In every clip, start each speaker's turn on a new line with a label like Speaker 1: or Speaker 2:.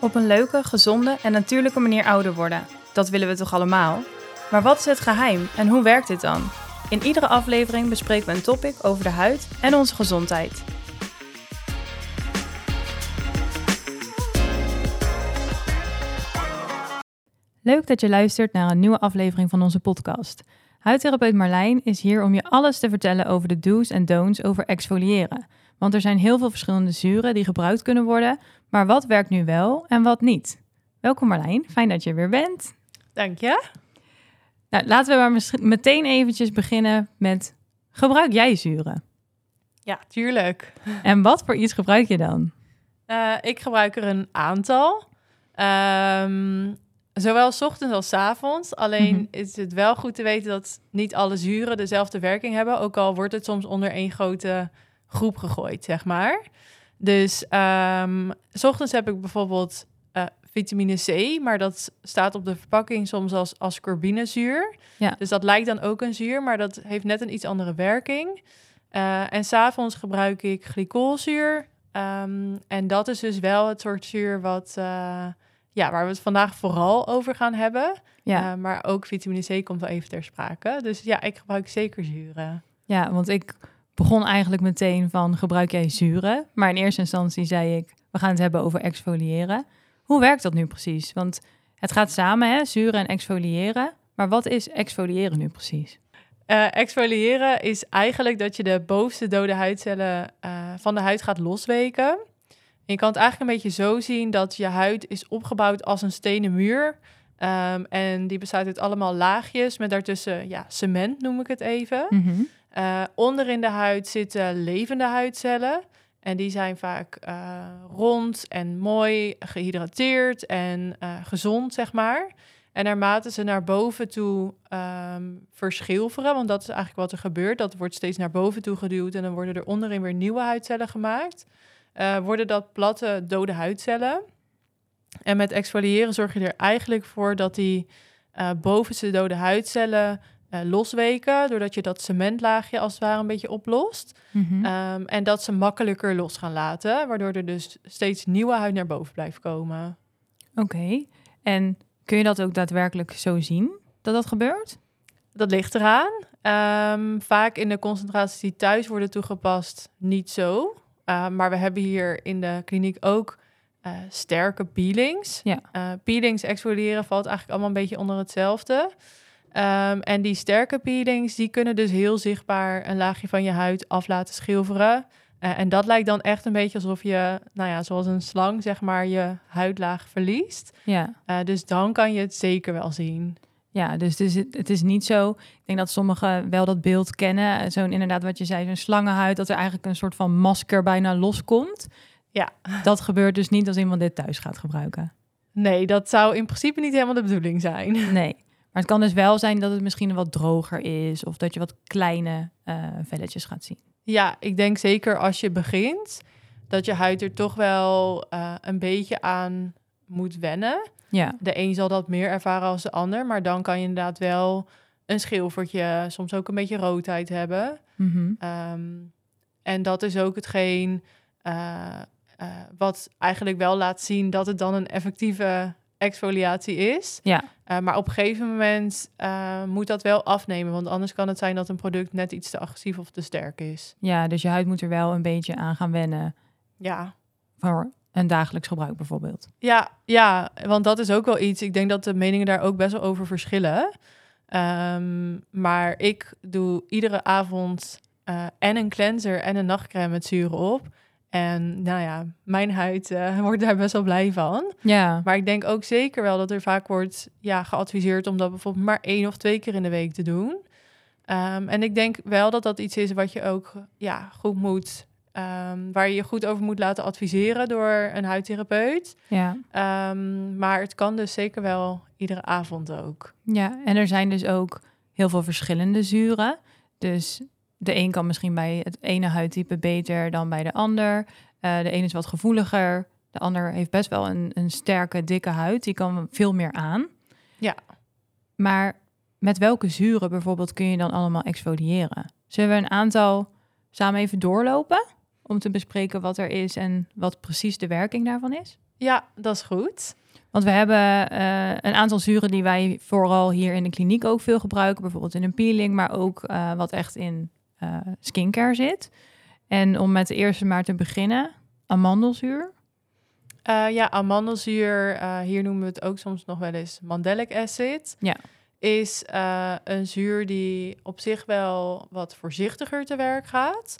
Speaker 1: Op een leuke, gezonde en natuurlijke manier ouder worden. Dat willen we toch allemaal? Maar wat is het geheim en hoe werkt dit dan? In iedere aflevering bespreken we een topic over de huid en onze gezondheid. Leuk dat je luistert naar een nieuwe aflevering van onze podcast. Huidtherapeut Marlijn is hier om je alles te vertellen over de do's en don'ts over exfoliëren. Want er zijn heel veel verschillende zuren die gebruikt kunnen worden, maar wat werkt nu wel en wat niet? Welkom Marlijn, fijn dat je er weer bent.
Speaker 2: Dank je.
Speaker 1: Nou, laten we maar meteen eventjes beginnen met, gebruik jij zuren?
Speaker 2: Ja, tuurlijk.
Speaker 1: En wat voor iets gebruik je dan?
Speaker 2: Uh, ik gebruik er een aantal. Um, zowel s ochtends als s avonds. Alleen -hmm. is het wel goed te weten dat niet alle zuren dezelfde werking hebben. Ook al wordt het soms onder één grote groep gegooid, zeg maar. Dus um, s ochtends heb ik bijvoorbeeld uh, vitamine C, maar dat staat op de verpakking soms als ascorbinezuur. Ja. Dus dat lijkt dan ook een zuur, maar dat heeft net een iets andere werking. Uh, en s'avonds gebruik ik glycolzuur. Um, en dat is dus wel het soort zuur wat, uh, ja, waar we het vandaag vooral over gaan hebben. Ja. Uh, maar ook vitamine C komt wel even ter sprake. Dus ja, ik gebruik zeker zuren.
Speaker 1: Ja, want ik begon eigenlijk meteen van gebruik jij zuren? Maar in eerste instantie zei ik, we gaan het hebben over exfoliëren. Hoe werkt dat nu precies? Want het gaat samen, hè, zuren en exfoliëren. Maar wat is exfoliëren nu precies?
Speaker 2: Uh, exfoliëren is eigenlijk dat je de bovenste dode huidcellen uh, van de huid gaat losweken. Je kan het eigenlijk een beetje zo zien dat je huid is opgebouwd als een stenen muur. Um, en die bestaat uit allemaal laagjes met daartussen ja, cement, noem ik het even. Mm -hmm. uh, onder in de huid zitten levende huidcellen. En die zijn vaak uh, rond en mooi gehydrateerd en uh, gezond, zeg maar. En naarmate ze naar boven toe um, verschilveren, want dat is eigenlijk wat er gebeurt, dat wordt steeds naar boven toe geduwd en dan worden er onderin weer nieuwe huidcellen gemaakt, uh, worden dat platte dode huidcellen. En met exfoliëren zorg je er eigenlijk voor dat die bovenste dode huidcellen uh, losweken, doordat je dat cementlaagje als het ware een beetje oplost. Mm -hmm. um, en dat ze makkelijker los gaan laten, waardoor er dus steeds nieuwe huid naar boven blijft komen.
Speaker 1: Oké, okay. en kun je dat ook daadwerkelijk zo zien, dat dat gebeurt?
Speaker 2: Dat ligt eraan. Um, vaak in de concentraties die thuis worden toegepast, niet zo. Uh, maar we hebben hier in de kliniek ook uh, sterke peelings. Ja. Uh, peelings exfoliëren valt eigenlijk allemaal een beetje onder hetzelfde. Um, en die sterke peelings, die kunnen dus heel zichtbaar een laagje van je huid af laten schilferen. Uh, en dat lijkt dan echt een beetje alsof je, nou ja, zoals een slang, zeg maar, je huidlaag verliest. Ja. Dus dan kan je het zeker wel zien.
Speaker 1: Ja, dus het is, het is niet zo. Ik denk dat sommigen wel dat beeld kennen. Zo'n inderdaad, wat je zei, zo'n slangenhuid, dat er eigenlijk een soort van masker bijna loskomt. Ja. Dat gebeurt dus niet als iemand dit thuis gaat gebruiken.
Speaker 2: Nee, dat zou in principe niet helemaal de bedoeling zijn.
Speaker 1: Nee. Maar het kan dus wel zijn dat het misschien wat droger is of dat je wat kleine uh, velletjes gaat zien.
Speaker 2: Ja, ik denk zeker als je begint dat je huid er toch wel uh, een beetje aan moet wennen. Ja. De een zal dat meer ervaren als de ander, maar dan kan je inderdaad wel een schilfertje, soms ook een beetje roodheid hebben. Mm -hmm. um, en dat is ook hetgeen uh, wat eigenlijk wel laat zien dat het dan een effectieve exfoliatie is. Ja. Uh, maar op een gegeven moment uh, moet dat wel afnemen. Want anders kan het zijn dat een product net iets te agressief of te sterk is.
Speaker 1: Ja, dus je huid moet er wel een beetje aan gaan wennen.
Speaker 2: Ja.
Speaker 1: Voor een dagelijks gebruik bijvoorbeeld.
Speaker 2: Ja, ja, want dat is ook wel iets. Ik denk dat de meningen daar ook best wel over verschillen. Um, maar ik doe iedere avond uh, en een cleanser en een nachtcrème met zuren op. En nou ja, mijn huid uh, wordt daar best wel blij van. Ja. Maar ik denk ook zeker wel dat er vaak wordt ja, geadviseerd om dat bijvoorbeeld maar één of twee keer in de week te doen. Um, en ik denk wel dat dat iets is wat je ook ja, goed moet, um, waar je je goed over moet laten adviseren door een huidtherapeut. Ja. Um, maar het kan dus zeker wel iedere avond ook.
Speaker 1: Ja, en er zijn dus ook heel veel verschillende zuren. Dus de een kan misschien bij het ene huidtype beter dan bij de ander. Uh, de een is wat gevoeliger. De ander heeft best wel een, een sterke, dikke huid. Die kan veel meer aan. Ja. Maar met welke zuren bijvoorbeeld kun je dan allemaal exfoliëren? Zullen we een aantal samen even doorlopen? Om te bespreken wat er is en wat precies de werking daarvan is?
Speaker 2: Ja, dat is goed.
Speaker 1: Want we hebben eh, een aantal zuren die wij vooral hier in de kliniek ook veel gebruiken. Bijvoorbeeld in een peeling, maar ook eh, wat echt in uh, skincare zit. En om met de eerste maar te beginnen, amandelzuur.
Speaker 2: ja, amandelzuur, hier noemen we het ook soms nog wel eens mandelic acid.
Speaker 1: Ja.
Speaker 2: Is een zuur die op zich wel wat voorzichtiger te werk gaat.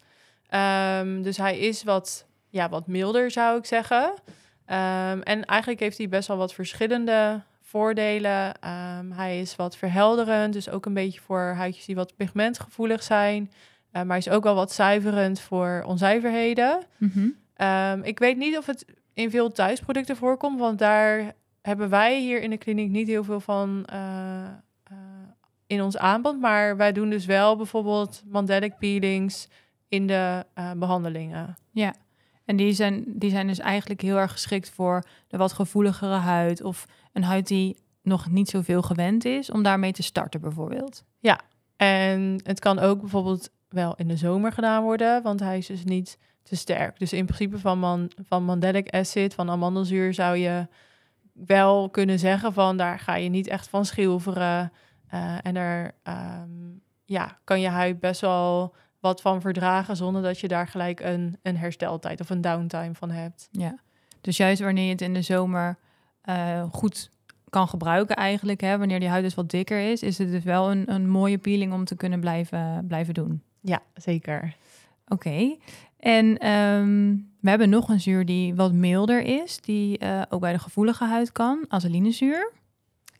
Speaker 2: Um, dus hij is wat, ja, wat milder, zou ik zeggen. Um, en eigenlijk heeft hij best wel wat verschillende voordelen. Um, hij is wat verhelderend, dus ook een beetje voor huidjes die wat pigmentgevoelig zijn. Maar hij is ook wel wat zuiverend voor onzuiverheden.
Speaker 1: Mm -hmm.
Speaker 2: ik weet niet of het in veel thuisproducten voorkomt, want daar hebben wij hier in de kliniek niet heel veel van uh, uh, in ons aanbod. Maar wij doen dus wel bijvoorbeeld mandelic peelings in de behandelingen.
Speaker 1: Ja. En die zijn, die zijn dus eigenlijk heel erg geschikt voor de wat gevoeligere huid of een huid die nog niet zoveel gewend is om daarmee te starten bijvoorbeeld.
Speaker 2: Ja, en het kan ook bijvoorbeeld wel in de zomer gedaan worden, want hij is dus niet te sterk. Dus in principe van, man, van mandelic acid, van amandelzuur zou je wel kunnen zeggen van daar ga je niet echt van schilveren. Uh, en daar um, ja, kan je huid best wel wat van verdragen zonder dat je daar gelijk een, een hersteltijd of een downtime van hebt.
Speaker 1: Ja, dus juist wanneer je het in de zomer uh, goed kan gebruiken eigenlijk, hè, wanneer die huid dus wat dikker is, is het dus wel een, een mooie peeling om te kunnen blijven, blijven doen.
Speaker 2: Ja, zeker.
Speaker 1: Oké. Okay. En um, we hebben nog een zuur die wat milder is, die uh, ook bij de gevoelige huid kan, azelinezuur.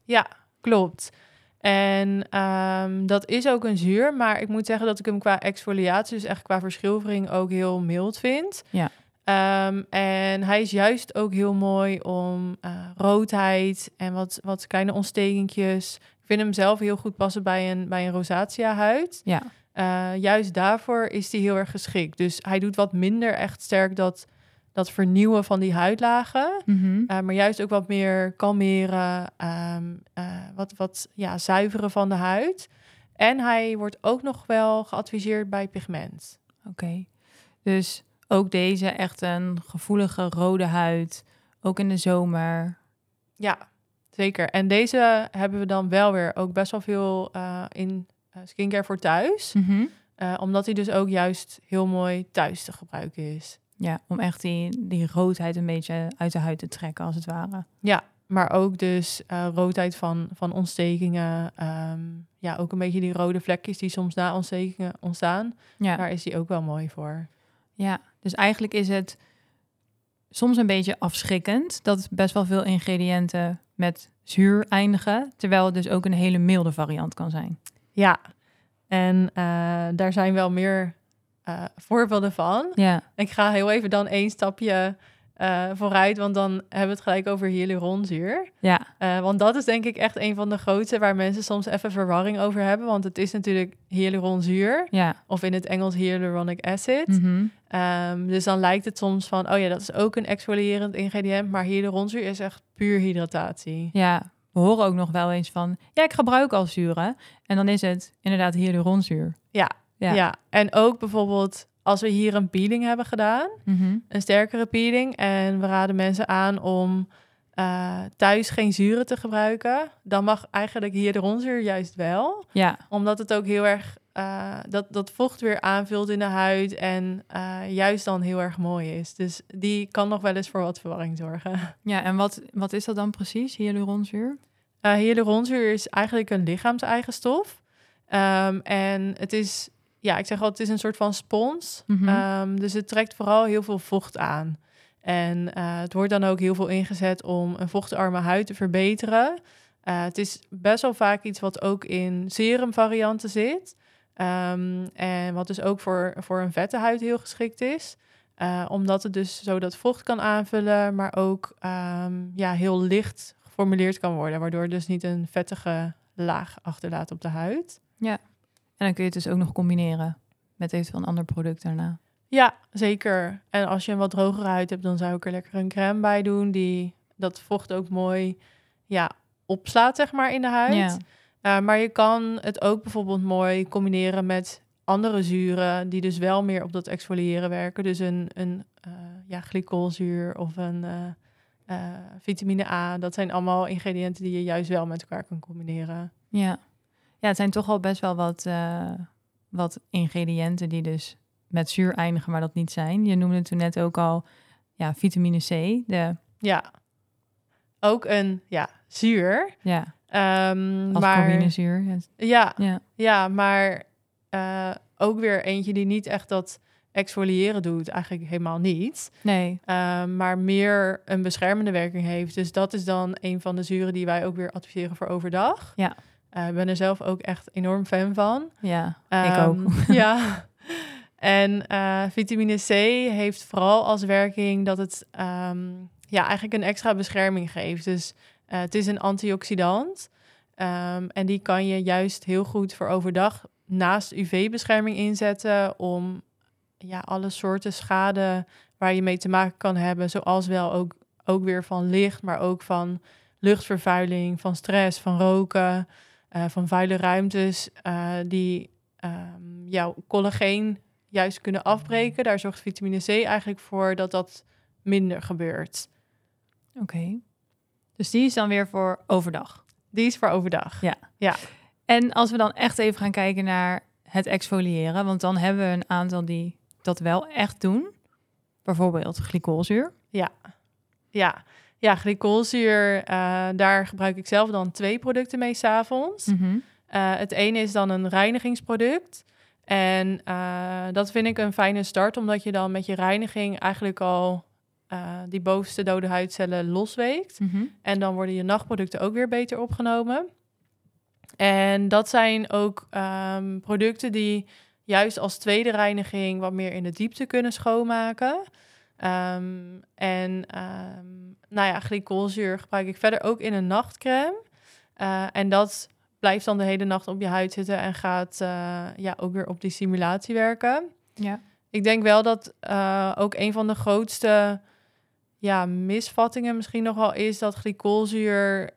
Speaker 2: Ja, klopt. En um, dat is ook een zuur, maar ik moet zeggen dat ik hem qua exfoliatie, dus echt qua verschilvering, ook heel mild vind.
Speaker 1: Ja.
Speaker 2: Um, en hij is juist ook heel mooi om uh, roodheid en wat, wat kleine ontstekingjes. Ik vind hem zelf heel goed passen bij een, bij een rosacea huid.
Speaker 1: Ja.
Speaker 2: Uh, juist daarvoor is hij heel erg geschikt. Dus hij doet wat minder echt sterk dat dat vernieuwen van die huidlagen.
Speaker 1: Mm -hmm.
Speaker 2: uh, maar juist ook wat meer kalmeren, um, uh, wat, wat ja, zuiveren van de huid. En hij wordt ook nog wel geadviseerd bij pigment.
Speaker 1: Oké, okay. dus ook deze echt een gevoelige rode huid, ook in de zomer.
Speaker 2: Ja, zeker. En deze hebben we dan wel weer ook best wel veel uh, in skincare voor thuis.
Speaker 1: Mm -hmm.
Speaker 2: omdat hij dus ook juist heel mooi thuis te gebruiken is.
Speaker 1: Ja, om echt die, die roodheid een beetje uit de huid te trekken, als het ware.
Speaker 2: Ja, maar ook dus uh, roodheid van, van ontstekingen. Um, ja, ook een beetje die rode vlekjes die soms na ontstekingen ontstaan.
Speaker 1: Ja.
Speaker 2: Daar is die ook wel mooi voor.
Speaker 1: Ja, dus eigenlijk is het soms een beetje afschrikkend dat best wel veel ingrediënten met zuur eindigen, terwijl het dus ook een hele milde variant kan zijn.
Speaker 2: Ja, en uh, daar zijn wel meer uh, voorbeelden van.
Speaker 1: Ja.
Speaker 2: Ik ga heel even dan één stapje uh, vooruit, want dan hebben we het gelijk over hyaluronzuur.
Speaker 1: Ja.
Speaker 2: Uh, want dat is denk ik echt een van de grootste waar mensen soms even verwarring over hebben. Want het is natuurlijk hyaluronzuur.
Speaker 1: Ja.
Speaker 2: Of in het Engels hyaluronic acid.
Speaker 1: Mm -hmm.
Speaker 2: um, dus dan lijkt het soms van, oh ja, dat is ook een exfolierend ingrediënt. Maar hyaluronzuur is echt puur hydratatie.
Speaker 1: Ja, we horen ook nog wel eens van, ja, ik gebruik al zuren. En dan is het inderdaad hyaluronzuur.
Speaker 2: Ja,
Speaker 1: Ja.
Speaker 2: ja. en ook bijvoorbeeld als we hier een peeling hebben gedaan,
Speaker 1: Mm -hmm.
Speaker 2: een sterkere peeling, en we raden mensen aan om uh, thuis geen zuren te gebruiken, dan mag eigenlijk hier de ronzuur juist wel,
Speaker 1: Ja,
Speaker 2: omdat het ook heel erg uh, dat, dat vocht weer aanvult in de huid en uh, juist dan heel erg mooi is. Dus die kan nog wel eens voor wat verwarring zorgen.
Speaker 1: ja en wat, wat is dat dan precies, hyaluronzuur?
Speaker 2: Uh, hyaluronzuur is eigenlijk een lichaamseigen stof. Um, en het is ja, ik zeg al, het is een soort van spons.
Speaker 1: Mhm.
Speaker 2: Um, dus het trekt vooral heel veel vocht aan. En uh, het wordt dan ook heel veel ingezet om een vochtarme huid te verbeteren. Uh, het is best wel vaak iets wat ook in serumvarianten zit. Um, en wat dus ook voor, voor een vette huid heel geschikt is. Uh, omdat het dus zo dat vocht kan aanvullen, maar ook um, ja, heel licht geformuleerd kan worden. Waardoor het dus niet een vettige laag achterlaat op de huid.
Speaker 1: Ja, en dan kun je het dus ook nog combineren met eventueel een ander product daarna.
Speaker 2: Ja, zeker. En als je een wat drogere huid hebt, dan zou ik er lekker een crème bij doen die dat vocht ook mooi ja, opslaat, zeg maar, in de huid.
Speaker 1: Ja.
Speaker 2: Uh, maar je kan het ook bijvoorbeeld mooi combineren met andere zuren die dus wel meer op dat exfoliëren werken. Dus een, een uh, ja, glycolzuur of een uh, uh, vitamine A. Dat zijn allemaal ingrediënten die je juist wel met elkaar kan combineren.
Speaker 1: Ja, ja het zijn toch al best wel wat, wat ingrediënten die dus met zuur eindigen, maar dat niet zijn. Je noemde toen net ook al ja, vitamine C. De...
Speaker 2: Ja, ook een ja, zuur.
Speaker 1: Ja.
Speaker 2: Um,
Speaker 1: maar, zuur.
Speaker 2: Ja, ja. ja maar uh, ook weer eentje die niet echt dat exfoliëren doet, eigenlijk helemaal niet.
Speaker 1: Nee.
Speaker 2: Uh, maar meer een beschermende werking heeft. Dus dat is dan een van de zuren die wij ook weer adviseren voor overdag.
Speaker 1: Ja.
Speaker 2: Uh, ik ben er zelf ook echt enorm fan van.
Speaker 1: Ja, um, ik ook.
Speaker 2: ja. En uh, vitamine C heeft vooral als werking dat het um, ja, eigenlijk een extra bescherming geeft. Dus uh, het is een antioxidant. Um, en die kan je juist heel goed voor overdag naast UV-bescherming inzetten om ja, alle soorten schade waar je mee te maken kan hebben, zoals wel ook, ook weer van licht, maar ook van luchtvervuiling, van stress, van roken, uh, van vuile ruimtes, uh, die um, jouw collageen juist kunnen afbreken. Daar zorgt vitamine C eigenlijk voor dat dat minder gebeurt.
Speaker 1: Oké. Okay. Dus die is dan weer voor overdag?
Speaker 2: Die is voor overdag.
Speaker 1: Ja.
Speaker 2: ja.
Speaker 1: En als we dan echt even gaan kijken naar het exfoliëren, want dan hebben we een aantal die dat wel echt doen. Bijvoorbeeld glycolzuur.
Speaker 2: Ja, ja. Ja, glycolzuur, uh, daar gebruik ik zelf dan twee producten mee s'avonds.
Speaker 1: Mm -hmm.
Speaker 2: uh, het ene is dan een reinigingsproduct. En uh, dat vind ik een fijne start, omdat je dan met je reiniging eigenlijk al die bovenste dode huidcellen losweekt.
Speaker 1: Mm -hmm.
Speaker 2: En dan worden je nachtproducten ook weer beter opgenomen. En dat zijn ook um, producten die juist als tweede reiniging wat meer in de diepte kunnen schoonmaken. Um, en um, nou ja, glycolzuur gebruik ik verder ook in een nachtcreme. Uh, en dat blijft dan de hele nacht op je huid zitten en gaat uh, ja, ook weer op die simulatie werken.
Speaker 1: Ja.
Speaker 2: Ik denk wel dat uh, ook een van de grootste ja, misvattingen misschien nog wel is dat glycolzuur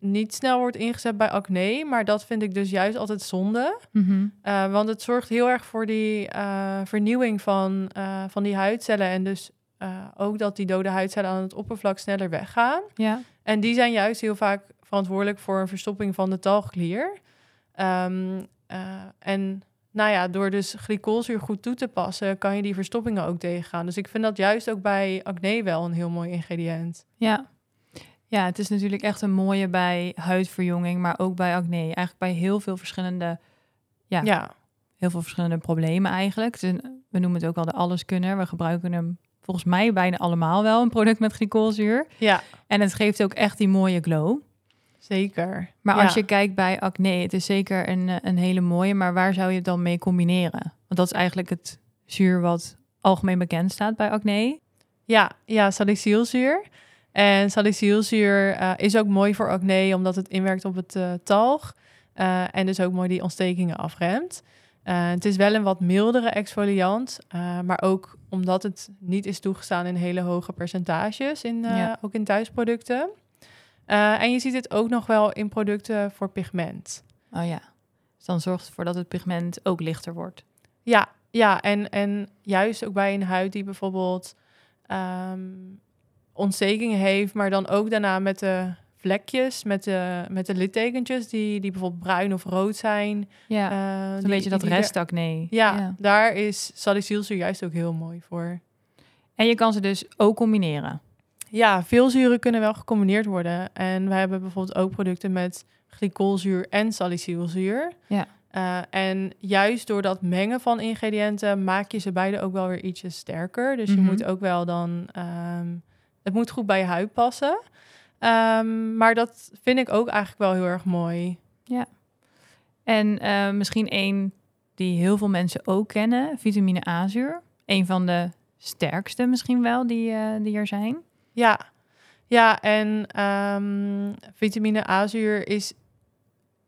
Speaker 2: niet snel wordt ingezet bij acne. Maar dat vind ik dus juist altijd zonde.
Speaker 1: Mm -hmm.
Speaker 2: uh, want het zorgt heel erg voor die uh, vernieuwing van, uh, van die huidcellen. En dus ook dat die dode huidcellen aan het oppervlak sneller weggaan.
Speaker 1: Ja.
Speaker 2: En die zijn juist heel vaak verantwoordelijk voor een verstopping van de talglier. Um, en nou ja, door dus glycolzuur goed toe te passen, kan je die verstoppingen ook tegengaan. Dus ik vind dat juist ook bij acne wel een heel mooi ingrediënt.
Speaker 1: Ja, ja, het is natuurlijk echt een mooie bij huidverjonging, maar ook bij acne. Eigenlijk bij heel veel verschillende, ja,
Speaker 2: ja.
Speaker 1: heel veel verschillende problemen eigenlijk. We noemen het ook al de alleskunner. We gebruiken hem volgens mij bijna allemaal wel, een product met glycolzuur.
Speaker 2: Ja.
Speaker 1: En het geeft ook echt die mooie glow.
Speaker 2: Zeker.
Speaker 1: Maar
Speaker 2: ja.
Speaker 1: als je kijkt bij acne, het is zeker een, een hele mooie, maar waar zou je het dan mee combineren? Want dat is eigenlijk het zuur wat algemeen bekend staat bij acne.
Speaker 2: Ja, ja salicylzuur. En salicylzuur uh, is ook mooi voor acne, omdat het inwerkt op het uh, talg. Uh, en dus ook mooi die ontstekingen afremt. het is wel een wat mildere exfoliant, maar ook omdat het niet is toegestaan in hele hoge percentages, in,
Speaker 1: Ja.
Speaker 2: ook in thuisproducten. en je ziet het ook nog wel in producten voor pigment.
Speaker 1: Oh ja. Dus dan zorgt het ervoor dat het pigment ook lichter wordt.
Speaker 2: Ja, ja en, en juist ook bij een huid die bijvoorbeeld um, ontstekingen heeft, maar dan ook daarna met de vlekjes, met de, met de littekentjes die, die bijvoorbeeld bruin of rood zijn.
Speaker 1: Ja,
Speaker 2: Uh,
Speaker 1: een
Speaker 2: die-
Speaker 1: beetje dat restacne.
Speaker 2: Ja, daar is salicylzuur juist ook heel mooi voor.
Speaker 1: En je kan ze dus ook combineren.
Speaker 2: Ja, veel zuren kunnen wel gecombineerd worden. En we hebben bijvoorbeeld ook producten met glycolzuur en salicylzuur.
Speaker 1: Ja.
Speaker 2: Uh, en juist door dat mengen van ingrediënten maak je ze beide ook wel weer ietsje sterker. Dus
Speaker 1: Mhm.
Speaker 2: je moet ook wel dan... ehm, het moet goed bij je huid passen. Ehm, maar dat vind ik ook eigenlijk wel heel erg mooi.
Speaker 1: En eh, misschien één die heel veel mensen ook kennen, vitamine A-zuur. Een van de sterkste misschien wel die, eh, die er zijn.
Speaker 2: Ja, ja en ehm, vitamine A-zuur is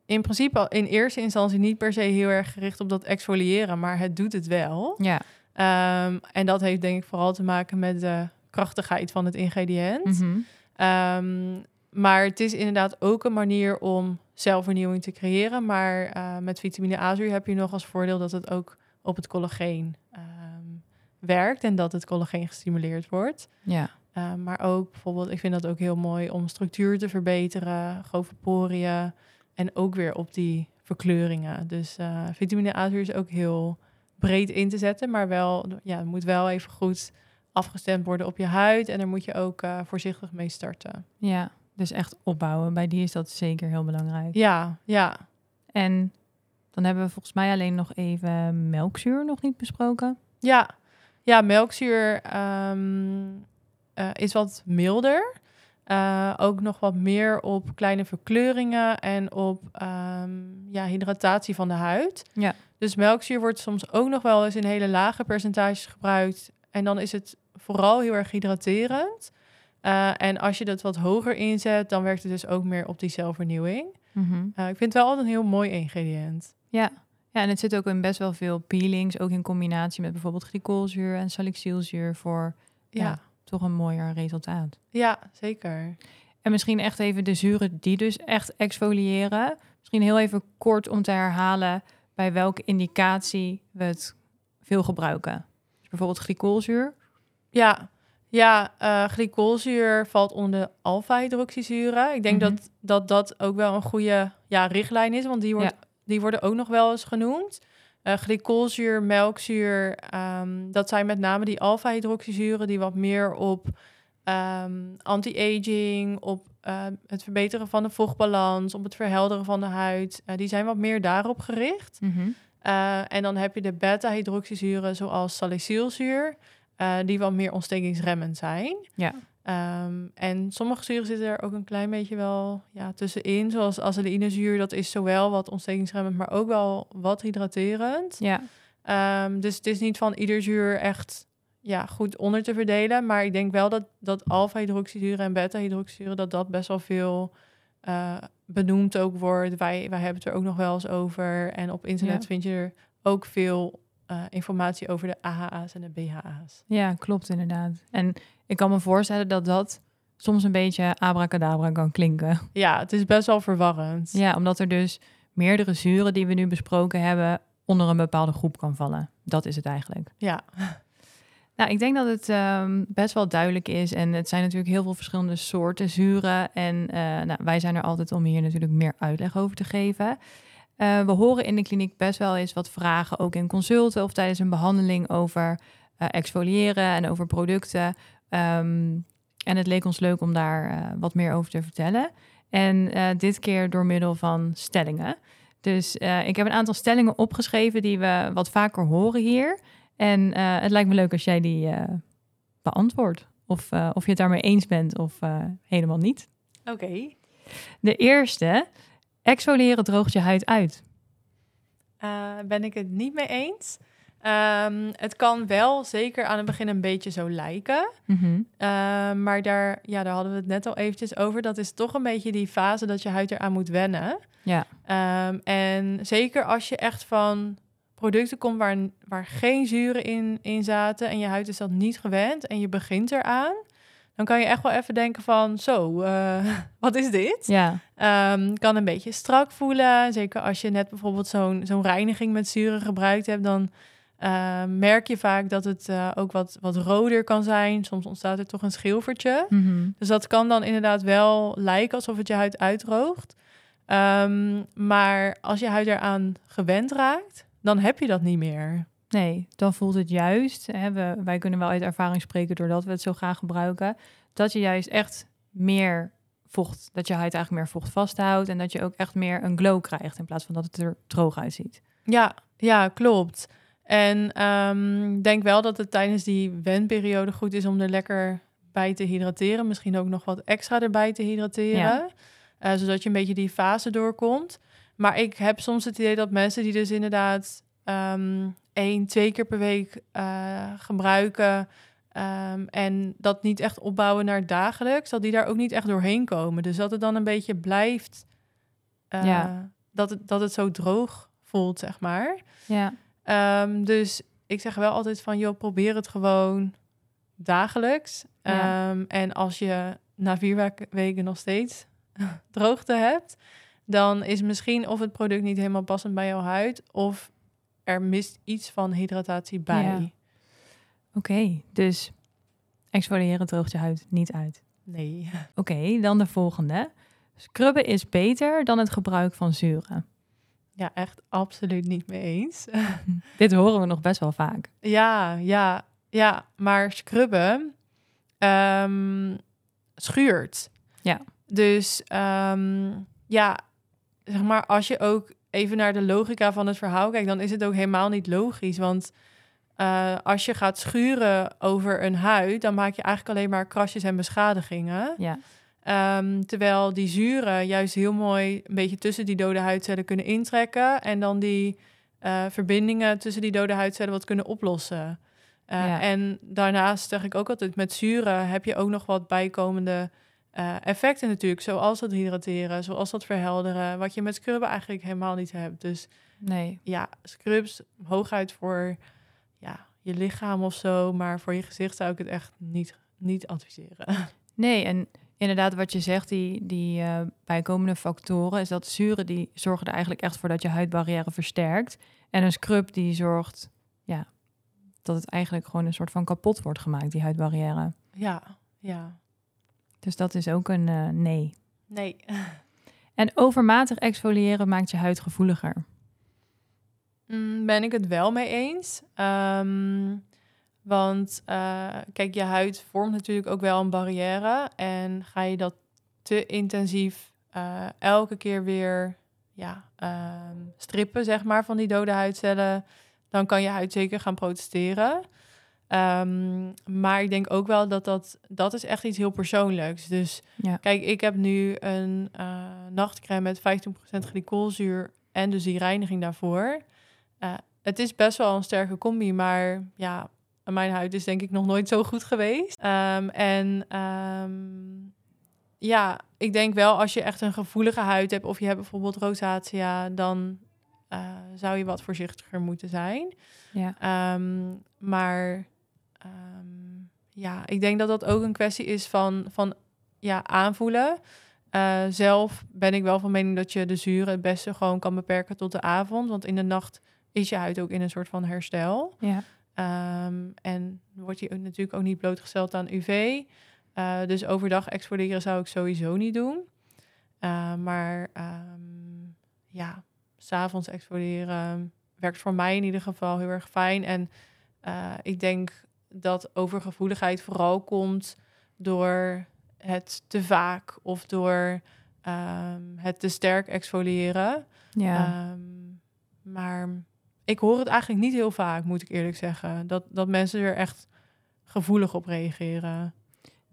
Speaker 2: in principe in eerste instantie niet per se heel erg gericht op dat exfoliëren, maar het doet het wel.
Speaker 1: Ja.
Speaker 2: Ehm, en dat heeft denk ik vooral te maken met de krachtigheid van het ingrediënt.
Speaker 1: Mhm.
Speaker 2: Ehm, maar het is inderdaad ook een manier om zelfvernieuwing te creëren. Maar eh, met vitamine A-zuur heb je nog als voordeel dat het ook op het collageen ehm, werkt en dat het collageen gestimuleerd wordt.
Speaker 1: Ja.
Speaker 2: Uh, maar ook bijvoorbeeld, ik vind dat ook heel mooi om structuur te verbeteren, grove poriën en ook weer op die verkleuringen. Dus uh, vitamine A-zuur is ook heel breed in te zetten, maar wel, ja, moet wel even goed afgestemd worden op je huid en daar moet je ook uh, voorzichtig mee starten.
Speaker 1: Ja, dus echt opbouwen. Bij die is dat zeker heel belangrijk.
Speaker 2: Ja, ja.
Speaker 1: En dan hebben we volgens mij alleen nog even melkzuur nog niet besproken.
Speaker 2: Ja, ja melkzuur um, uh, is wat milder. Uh, ook nog wat meer op kleine verkleuringen en op um, ja, hydratatie van de huid.
Speaker 1: Ja.
Speaker 2: Dus melkzuur wordt soms ook nog wel eens in hele lage percentages gebruikt. En dan is het vooral heel erg hydraterend. Uh, en als je dat wat hoger inzet, dan werkt het dus ook meer op die zelfvernieuwing.
Speaker 1: Mm -hmm.
Speaker 2: uh, ik vind het wel altijd een heel mooi ingrediënt.
Speaker 1: Ja. ja, en het zit ook in best wel veel peelings, ook in combinatie met bijvoorbeeld glycolzuur en salicylzuur voor ja. ja toch een mooier resultaat.
Speaker 2: Ja, zeker.
Speaker 1: En misschien echt even de zuren die dus echt exfoliëren. Misschien heel even kort om te herhalen bij welke indicatie we het veel gebruiken. Dus bijvoorbeeld glycolzuur.
Speaker 2: Ja, ja uh, glycolzuur valt onder de alfa-hydroxyzuren. Ik denk
Speaker 1: Mhm.
Speaker 2: dat, dat dat ook wel een goede ja, richtlijn is, want die, wordt, die worden ook nog wel eens genoemd. Uh, glycolzuur, melkzuur, um, dat zijn met name die alfa-hydroxyzuren die wat meer op um, anti-aging, op uh, het verbeteren van de vochtbalans, op het verhelderen van de huid. Uh, die zijn wat meer daarop gericht.
Speaker 1: Mm -hmm.
Speaker 2: en dan heb je de beta-hydroxyzuren zoals salicylzuur, uh, die wat meer ontstekingsremmend zijn.
Speaker 1: Ja.
Speaker 2: Um, en sommige zuren zitten er ook een klein beetje wel ja, tussenin. Zoals acetyleninezuur, dat is zowel wat ontstekingsremmend, maar ook wel wat hydraterend.
Speaker 1: Ja.
Speaker 2: Um, dus het is niet van ieder zuur echt ja, goed onder te verdelen. Maar ik denk wel dat, dat alfa-hydroxyzuren en beta-hydroxyzuren... dat dat best wel veel uh, benoemd ook wordt. Wij, wij hebben het er ook nog wel eens over. En op internet
Speaker 1: Ja.
Speaker 2: vind je er ook veel uh, informatie over de AHA's en de BHA's.
Speaker 1: Ja, klopt inderdaad. En ik kan me voorstellen dat dat soms een beetje abracadabra kan klinken.
Speaker 2: Ja, het is best wel verwarrend.
Speaker 1: Ja, omdat er dus meerdere zuren die we nu besproken hebben onder een bepaalde groep kan vallen. Dat is het eigenlijk.
Speaker 2: Ja.
Speaker 1: Nou, ik denk dat het um, best wel duidelijk is. En het zijn natuurlijk heel veel verschillende soorten zuren. En uh, nou, wij zijn er altijd om hier natuurlijk meer uitleg over te geven. Uh, we horen in de kliniek best wel eens wat vragen, ook in consulten of tijdens een behandeling over uh, exfoliëren en over producten. Um, en het leek ons leuk om daar uh, wat meer over te vertellen. En dit keer door middel van stellingen. Dus ik heb een aantal stellingen opgeschreven die we wat vaker horen hier. En het lijkt me leuk als jij die beantwoordt. Of, of je het daarmee eens bent of helemaal niet.
Speaker 2: Oké. Okay.
Speaker 1: De eerste, exfoliëren droogt je huid uit.
Speaker 2: Uh, ben ik het niet mee eens. Um, het kan wel zeker aan het begin een beetje zo lijken.
Speaker 1: Mm -hmm.
Speaker 2: uh, maar daar, ja, daar hadden we het net al eventjes over. Dat is toch een beetje die fase dat je huid eraan moet wennen.
Speaker 1: Ja.
Speaker 2: Um, en zeker als je echt van producten komt waar, waar geen zuren in, in zaten... en je huid is dat niet gewend en je begint eraan... dan kan je echt wel even denken van, zo, uh, wat is dit?
Speaker 1: Ja.
Speaker 2: Um, kan een beetje strak voelen. Zeker als je net bijvoorbeeld zo'n zo'n reiniging met zuren gebruikt hebt... dan uh, merk je vaak dat het uh, ook wat, wat roder kan zijn. Soms ontstaat er toch een schilfertje.
Speaker 1: Mm -hmm.
Speaker 2: Dus dat kan dan inderdaad wel lijken alsof het je huid uitdroogt. Um, maar als je huid eraan gewend raakt, dan heb je dat niet meer.
Speaker 1: Nee, dan voelt het juist. Hè, we, wij kunnen wel uit ervaring spreken doordat we het zo graag gebruiken. Dat je juist echt meer vocht, dat je huid eigenlijk meer vocht vasthoudt. En dat je ook echt meer een glow krijgt in plaats van dat het er droog uitziet.
Speaker 2: Ja, ja klopt. En ik um, denk wel dat het tijdens die wenperiode goed is om er lekker bij te hydrateren. Misschien ook nog wat extra erbij te hydrateren.
Speaker 1: Ja.
Speaker 2: Uh, zodat je een beetje die fase doorkomt. Maar ik heb soms het idee dat mensen die dus inderdaad um, één, twee keer per week uh, gebruiken... Um, en dat niet echt opbouwen naar dagelijks, dat die daar ook niet echt doorheen komen. Dus dat het dan een beetje blijft, uh,
Speaker 1: Ja.
Speaker 2: dat, het, dat het zo droog voelt, zeg maar.
Speaker 1: Ja,
Speaker 2: Um, dus ik zeg wel altijd van, joh, probeer het gewoon dagelijks.
Speaker 1: Ja.
Speaker 2: Um, en als je na vier wek- weken nog steeds droogte hebt, dan is misschien of het product niet helemaal passend bij jouw huid, of er mist iets van hydratatie bij.
Speaker 1: Ja. Oké, dus exfoliëren droogt je huid niet uit.
Speaker 2: Nee.
Speaker 1: Oké, dan de volgende. Scrubben is beter dan het gebruik van zuren.
Speaker 2: Ja, echt absoluut niet mee eens.
Speaker 1: Dit horen we nog best wel vaak.
Speaker 2: Ja, ja, ja. Maar scrubben ehm, schuurt.
Speaker 1: Ja.
Speaker 2: Dus ehm, ja, zeg maar, als je ook even naar de logica van het verhaal kijkt, dan is het ook helemaal niet logisch. Want eh, als je gaat schuren over een huid, dan maak je eigenlijk alleen maar krasjes en beschadigingen.
Speaker 1: Ja,
Speaker 2: Ehm, terwijl die zuren juist heel mooi een beetje tussen die dode huidcellen kunnen intrekken. En dan die eh, verbindingen tussen die dode huidcellen wat kunnen oplossen. Eh,
Speaker 1: Ja.
Speaker 2: En daarnaast zeg ik ook altijd, met zuren heb je ook nog wat bijkomende eh, effecten natuurlijk. Zoals dat hydrateren, zoals dat verhelderen. Wat je met scrubben eigenlijk helemaal niet hebt. Dus
Speaker 1: nee.
Speaker 2: ja, scrubs hooguit voor ja, je lichaam of zo. Maar voor je gezicht zou ik het echt niet, niet adviseren.
Speaker 1: Nee, en inderdaad wat je zegt, die, die eh, bijkomende factoren, is dat zuren die zorgen er eigenlijk echt voor dat je huidbarrière versterkt. En een scrub die zorgt, ja, dat het eigenlijk gewoon een soort van kapot wordt gemaakt, die huidbarrière.
Speaker 2: ja, ja.
Speaker 1: Dus dat is ook een eh, nee.
Speaker 2: Nee.
Speaker 1: En overmatig exfoliëren maakt je huid gevoeliger.
Speaker 2: Mm, ben ik het wel mee eens. Ehm, want eh, kijk, je huid vormt natuurlijk ook wel een barrière. En ga je dat te intensief eh, elke keer weer ja, ehm, strippen, zeg maar, van die dode huidcellen, dan kan je huid zeker gaan protesteren. Ehm, maar ik denk ook wel dat dat, dat is echt iets heel persoonlijks. Dus
Speaker 1: Ja.
Speaker 2: Kijk, ik heb nu een nachtcrème met 15% glycolzuur en dus die reiniging daarvoor. Eh, het is best wel een sterke combi, maar ja, mijn huid is denk ik nog nooit zo goed geweest. Ehm, en ehm, ja, ik denk wel als je echt een gevoelige huid hebt of je hebt bijvoorbeeld rosacea, dan eh, zou je wat voorzichtiger moeten zijn.
Speaker 1: Ja,
Speaker 2: maar ehm, ja, ik denk dat dat ook een kwestie is van, van ja, aanvoelen. Eh, zelf ben ik wel van mening dat je de zuren het beste gewoon kan beperken tot de avond. Want in de nacht is je huid ook in een soort van herstel.
Speaker 1: ja.
Speaker 2: Ehm, en wordt ook natuurlijk ook niet blootgesteld aan UV. Eh, dus overdag exfoliëren zou ik sowieso niet doen. Eh, maar ehm, ja, s'avonds exfoliëren werkt voor mij in ieder geval heel erg fijn. En ik denk dat overgevoeligheid vooral komt door het te vaak of door ehm, het te sterk exfoliëren.
Speaker 1: ja.
Speaker 2: Ehm, maar ik hoor het eigenlijk niet heel vaak, moet ik eerlijk zeggen. Dat, dat mensen er echt gevoelig op reageren.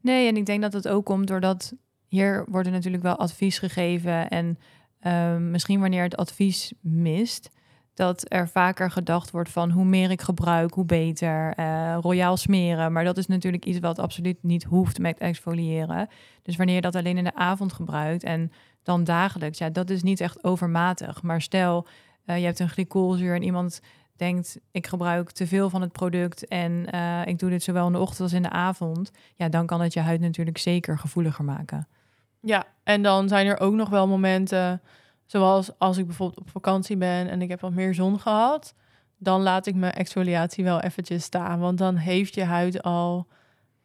Speaker 1: Nee, en ik denk dat het ook komt doordat hier wordt er natuurlijk wel advies gegeven. En ehm, misschien wanneer het advies mist, dat er vaker gedacht wordt van hoe meer ik gebruik, hoe beter. eh royaal smeren. Maar dat is natuurlijk iets wat absoluut niet hoeft met exfoliëren. Dus wanneer je dat alleen in de avond gebruikt en dan dagelijks, ja, dat is niet echt overmatig. Maar stel, eh, je hebt een glycolzuur en iemand denkt, ik gebruik te veel van het product en eh, ik doe dit zowel in de ochtend als in de avond, ja, dan kan het je huid natuurlijk zeker gevoeliger maken.
Speaker 2: Ja, en dan zijn er ook nog wel momenten, zoals als ik bijvoorbeeld op vakantie ben en ik heb wat meer zon gehad, dan laat ik mijn exfoliatie wel eventjes staan. Want dan heeft je huid al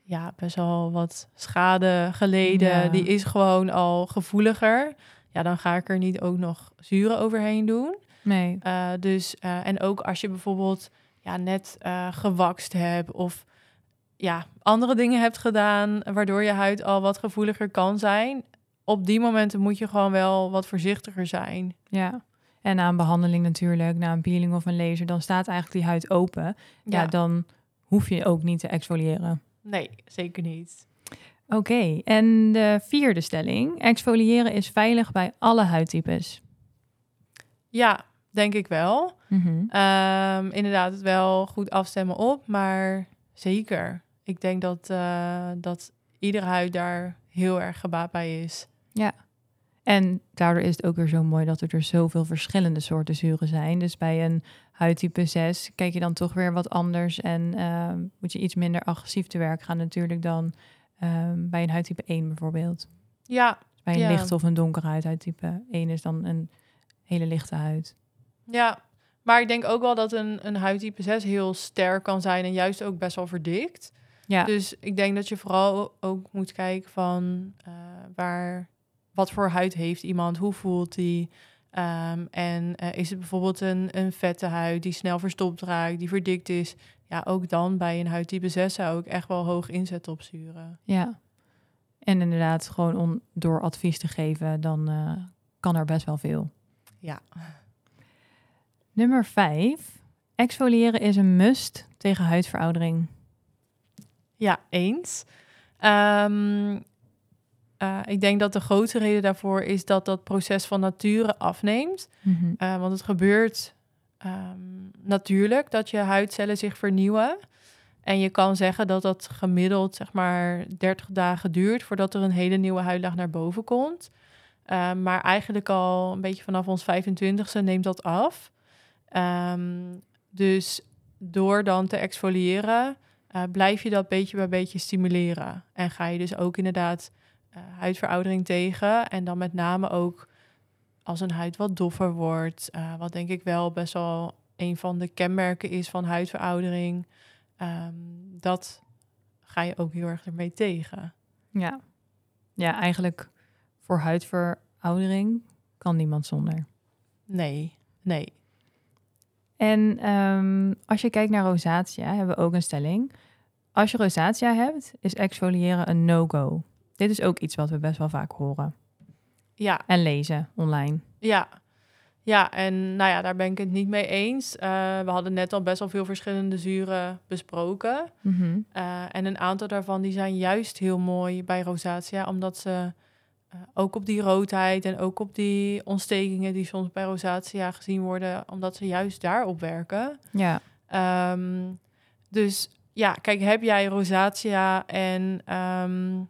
Speaker 2: ja, best wel wat schade geleden.
Speaker 1: Ja.
Speaker 2: Die is gewoon al gevoeliger. Ja, dan ga ik er niet ook nog zuren overheen doen.
Speaker 1: Nee,
Speaker 2: Uh, dus, uh, en ook als je bijvoorbeeld ja, net uh, gewakst hebt of ja, andere dingen hebt gedaan, waardoor je huid al wat gevoeliger kan zijn. Op die momenten moet je gewoon wel wat voorzichtiger zijn.
Speaker 1: ja. En na een behandeling natuurlijk, na een peeling of een laser, dan staat eigenlijk die huid open. Ja, dan hoef je ook niet te exfoliëren.
Speaker 2: Nee, zeker niet.
Speaker 1: Oké, en de vierde stelling. Exfoliëren is veilig bij alle huidtypes.
Speaker 2: Ja, denk ik wel.
Speaker 1: Mhm.
Speaker 2: Um, inderdaad, het wel goed afstemmen op, maar zeker. Ik denk dat, uh, dat iedere huid daar heel erg gebaat bij is.
Speaker 1: Ja, en daardoor is het ook weer zo mooi dat er dus zoveel verschillende soorten zuren zijn. Dus bij een huidtype 6 kijk je dan toch weer wat anders en uh, moet je iets minder agressief te werk gaan natuurlijk dan ehm, bij een huidtype 1 bijvoorbeeld.
Speaker 2: Ja,
Speaker 1: Bij een
Speaker 2: Ja.
Speaker 1: lichte of een donkere huid. Huidtype 1 is dan een hele lichte huid.
Speaker 2: ja. Maar ik denk ook wel dat een, een huidtype 6 heel sterk kan zijn en juist ook best wel verdikt.
Speaker 1: Ja,
Speaker 2: Dus ik denk dat je vooral ook moet kijken van eh, waar, wat voor huid heeft iemand, hoe voelt die. Ehm, en eh, is het bijvoorbeeld een, een vette huid die snel verstopt raakt, die verdikt is. Ja, ook dan bij een huidtype 6 zou ik echt wel hoog inzetten op zuren.
Speaker 1: ja. En inderdaad, gewoon om door advies te geven, dan eh, kan er best wel veel.
Speaker 2: Ja.
Speaker 1: Nummer 5. Exfoliëren is een must tegen huidveroudering.
Speaker 2: Ja, eens. Ehm, eh, ik denk dat de grote reden daarvoor is dat dat proces van nature afneemt.
Speaker 1: Mhm.
Speaker 2: Eh, want het gebeurt ehm, natuurlijk dat je huidcellen zich vernieuwen. En je kan zeggen dat dat gemiddeld zeg maar 30 dagen duurt voordat er een hele nieuwe huidlaag naar boven komt. Eh, maar eigenlijk al een beetje vanaf ons 25ste neemt dat af. Ehm, dus door dan te exfoliëren, eh, blijf je dat beetje bij beetje stimuleren. En ga je dus ook inderdaad huidveroudering tegen. En dan met name ook als een huid wat doffer wordt. eh, wat denk ik wel best wel een van de kenmerken is van huidveroudering. Ehm, dat ga je ook heel erg ermee tegen.
Speaker 1: Ja. ja, eigenlijk voor huidveroudering kan niemand zonder.
Speaker 2: Nee, nee.
Speaker 1: En ehm, als je kijkt naar rosatia, hebben we ook een stelling. Als je rosatia hebt, is exfoliëren een no-go. Dit is ook iets wat we best wel vaak horen
Speaker 2: Ja,
Speaker 1: en lezen online.
Speaker 2: ja. Ja, en nou ja, daar ben ik het niet mee eens. Eh, we hadden net al best wel veel verschillende zuren besproken.
Speaker 1: Mhm.
Speaker 2: Eh, en een aantal daarvan die zijn juist heel mooi bij rosatia, omdat ze eh, ook op die roodheid en ook op die ontstekingen die soms bij rosatia gezien worden, omdat ze juist daarop werken.
Speaker 1: Ja,
Speaker 2: Ehm, dus ja, kijk, heb jij rosatia en ehm, eh,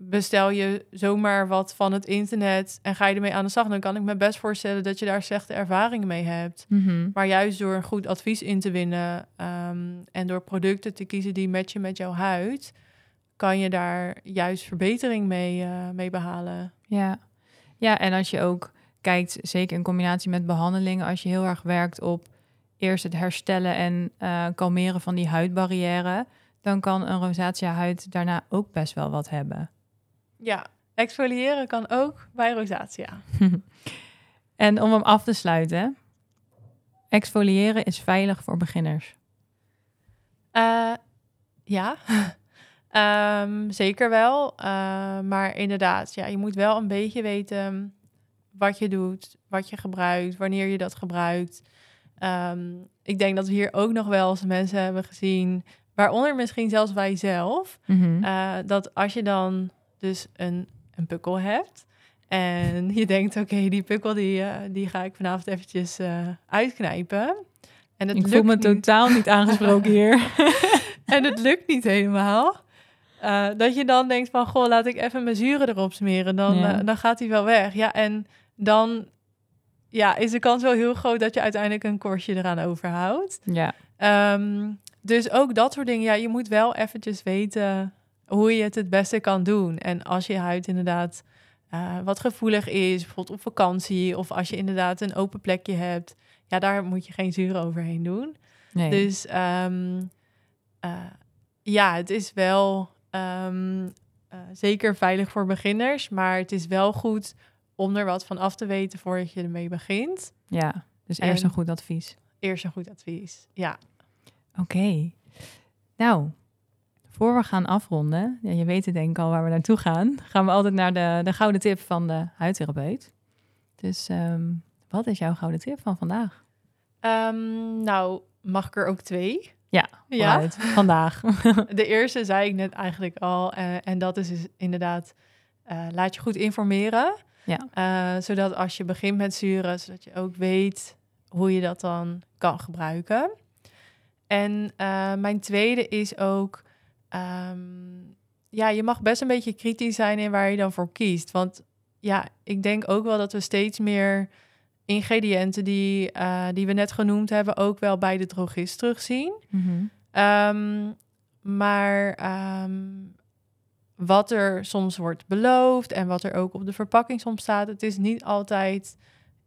Speaker 2: bestel je zomaar wat van het internet en ga je ermee aan de slag, dan kan ik me best voorstellen dat je daar slechte ervaringen mee hebt.
Speaker 1: Mhm.
Speaker 2: Maar juist door een goed advies in te winnen ehm, en door producten te kiezen die matchen met jouw huid, kan je daar juist verbetering mee, eh, mee behalen.
Speaker 1: ja. ja, en als je ook kijkt, zeker in combinatie met behandelingen, als je heel erg werkt op eerst het herstellen en eh, kalmeren van die huidbarrière, dan kan een rosatia huid daarna ook best wel wat hebben.
Speaker 2: Ja, exfoliëren kan ook bij rosatia.
Speaker 1: en om hem af te sluiten, exfoliëren is veilig voor beginners.
Speaker 2: Eh, ja, Ehm, zeker wel. Eh, maar inderdaad, ja, je moet wel een beetje weten wat je doet, wat je gebruikt, wanneer je dat gebruikt. Ehm, ik denk dat we hier ook nog wel eens mensen hebben gezien, waaronder misschien zelfs wij zelf,
Speaker 1: Mhm.
Speaker 2: eh, dat als je dan dus een, een pukkel hebt en je denkt, oké, die pukkel die, eh, die ga ik vanavond eventjes eh, uitknijpen. En het
Speaker 1: Ik voel me
Speaker 2: niet.
Speaker 1: totaal niet aangesproken hier.
Speaker 2: en het lukt niet helemaal. Eh, dat je dan denkt van, goh, laat ik even mijn zuren erop smeren. Dan,
Speaker 1: Ja.
Speaker 2: dan gaat hij wel weg. Ja, en dan ja, is de kans wel heel groot dat je uiteindelijk een korstje eraan overhoudt.
Speaker 1: ja,
Speaker 2: Ehm, dus ook dat soort dingen. Ja, je moet wel eventjes weten hoe je het het beste kan doen. En als je huid inderdaad eh, wat gevoelig is, bijvoorbeeld op vakantie... of als je inderdaad een open plekje hebt... ja, daar moet je geen zuur overheen doen.
Speaker 1: nee.
Speaker 2: Dus ehm, eh, ja, het is wel ehm, eh, zeker veilig voor beginners, maar het is wel goed om er wat van af te weten voordat je ermee begint.
Speaker 1: ja, dus eerst
Speaker 2: en-
Speaker 1: een goed advies.
Speaker 2: Eerst een goed advies. Ja,
Speaker 1: Oké. Nou, voor we gaan afronden, ja, je weet het denk ik al waar we naartoe gaan, gaan we altijd naar de, de gouden tip van de huidtherapeut. Dus ehm, wat is jouw gouden tip van vandaag?
Speaker 2: Ehm, nou mag ik er ook twee.
Speaker 1: Ja,
Speaker 2: ja.
Speaker 1: Vandaag.
Speaker 2: De eerste zei ik net eigenlijk al, eh, en dat is dus inderdaad, eh, laat je goed informeren.
Speaker 1: Ja.
Speaker 2: Eh, zodat als je begint met zuren, zodat je ook weet hoe je dat dan kan gebruiken. En mijn tweede is ook, ehm, ja, je mag best een beetje kritisch zijn in waar je dan voor kiest. Want ja, ik denk ook wel dat we steeds meer ingrediënten die, eh, die we net genoemd hebben, ook wel bij de drogist terugzien.
Speaker 1: Mhm.
Speaker 2: Ehm, maar ehm, wat er soms wordt beloofd en wat er ook op de verpakking soms staat. Het is niet altijd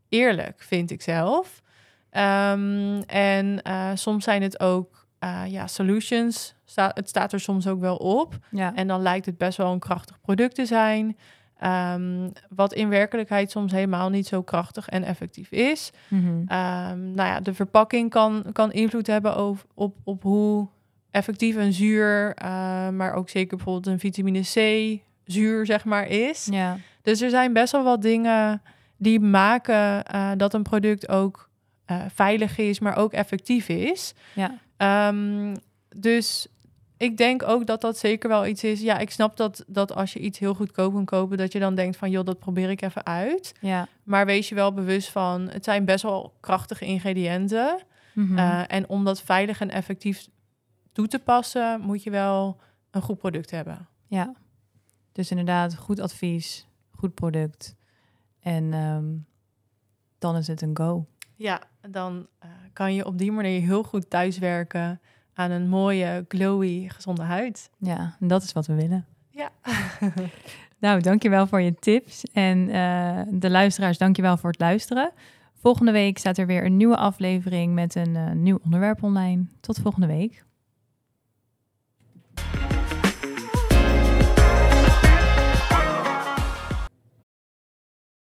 Speaker 2: eerlijk, vind ik zelf. En eh, soms zijn het ook uh, ja, solutions. Sta het staat er soms ook wel op.
Speaker 1: Ja.
Speaker 2: En dan lijkt het best wel een krachtig product te zijn. Ehm, wat in werkelijkheid soms helemaal niet zo krachtig en effectief is.
Speaker 1: Mhm.
Speaker 2: Ehm, nou ja, de verpakking kan, kan invloed hebben op, op hoe effectief een zuur, uh, maar ook zeker bijvoorbeeld een vitamine C zuur, zeg maar, is.
Speaker 1: ja.
Speaker 2: Dus er zijn best wel wat dingen die maken uh, dat een product ook uh, veilig is, maar ook effectief is.
Speaker 1: Ja.
Speaker 2: Um, dus ik denk ook dat dat zeker wel iets is. Ja, ik snap dat, dat als je iets heel goedkoop kan kopen, dat je dan denkt van, joh, dat probeer ik even uit.
Speaker 1: Ja.
Speaker 2: Maar wees je wel bewust van, het zijn best wel krachtige ingrediënten.
Speaker 1: Mhm.
Speaker 2: Uh, en om dat veilig en effectief toe te passen, moet je wel een goed product hebben.
Speaker 1: Ja, dus inderdaad, goed advies, goed product. En um, dan is het een go.
Speaker 2: Ja, dan uh, kan je op die manier heel goed thuiswerken aan een mooie, glowy, gezonde huid.
Speaker 1: Ja, en dat is wat we willen.
Speaker 2: Ja.
Speaker 1: nou, dankjewel voor je tips. En uh, de luisteraars, dankjewel voor het luisteren. Volgende week staat er weer een nieuwe aflevering met een uh, nieuw onderwerp online. Tot volgende week.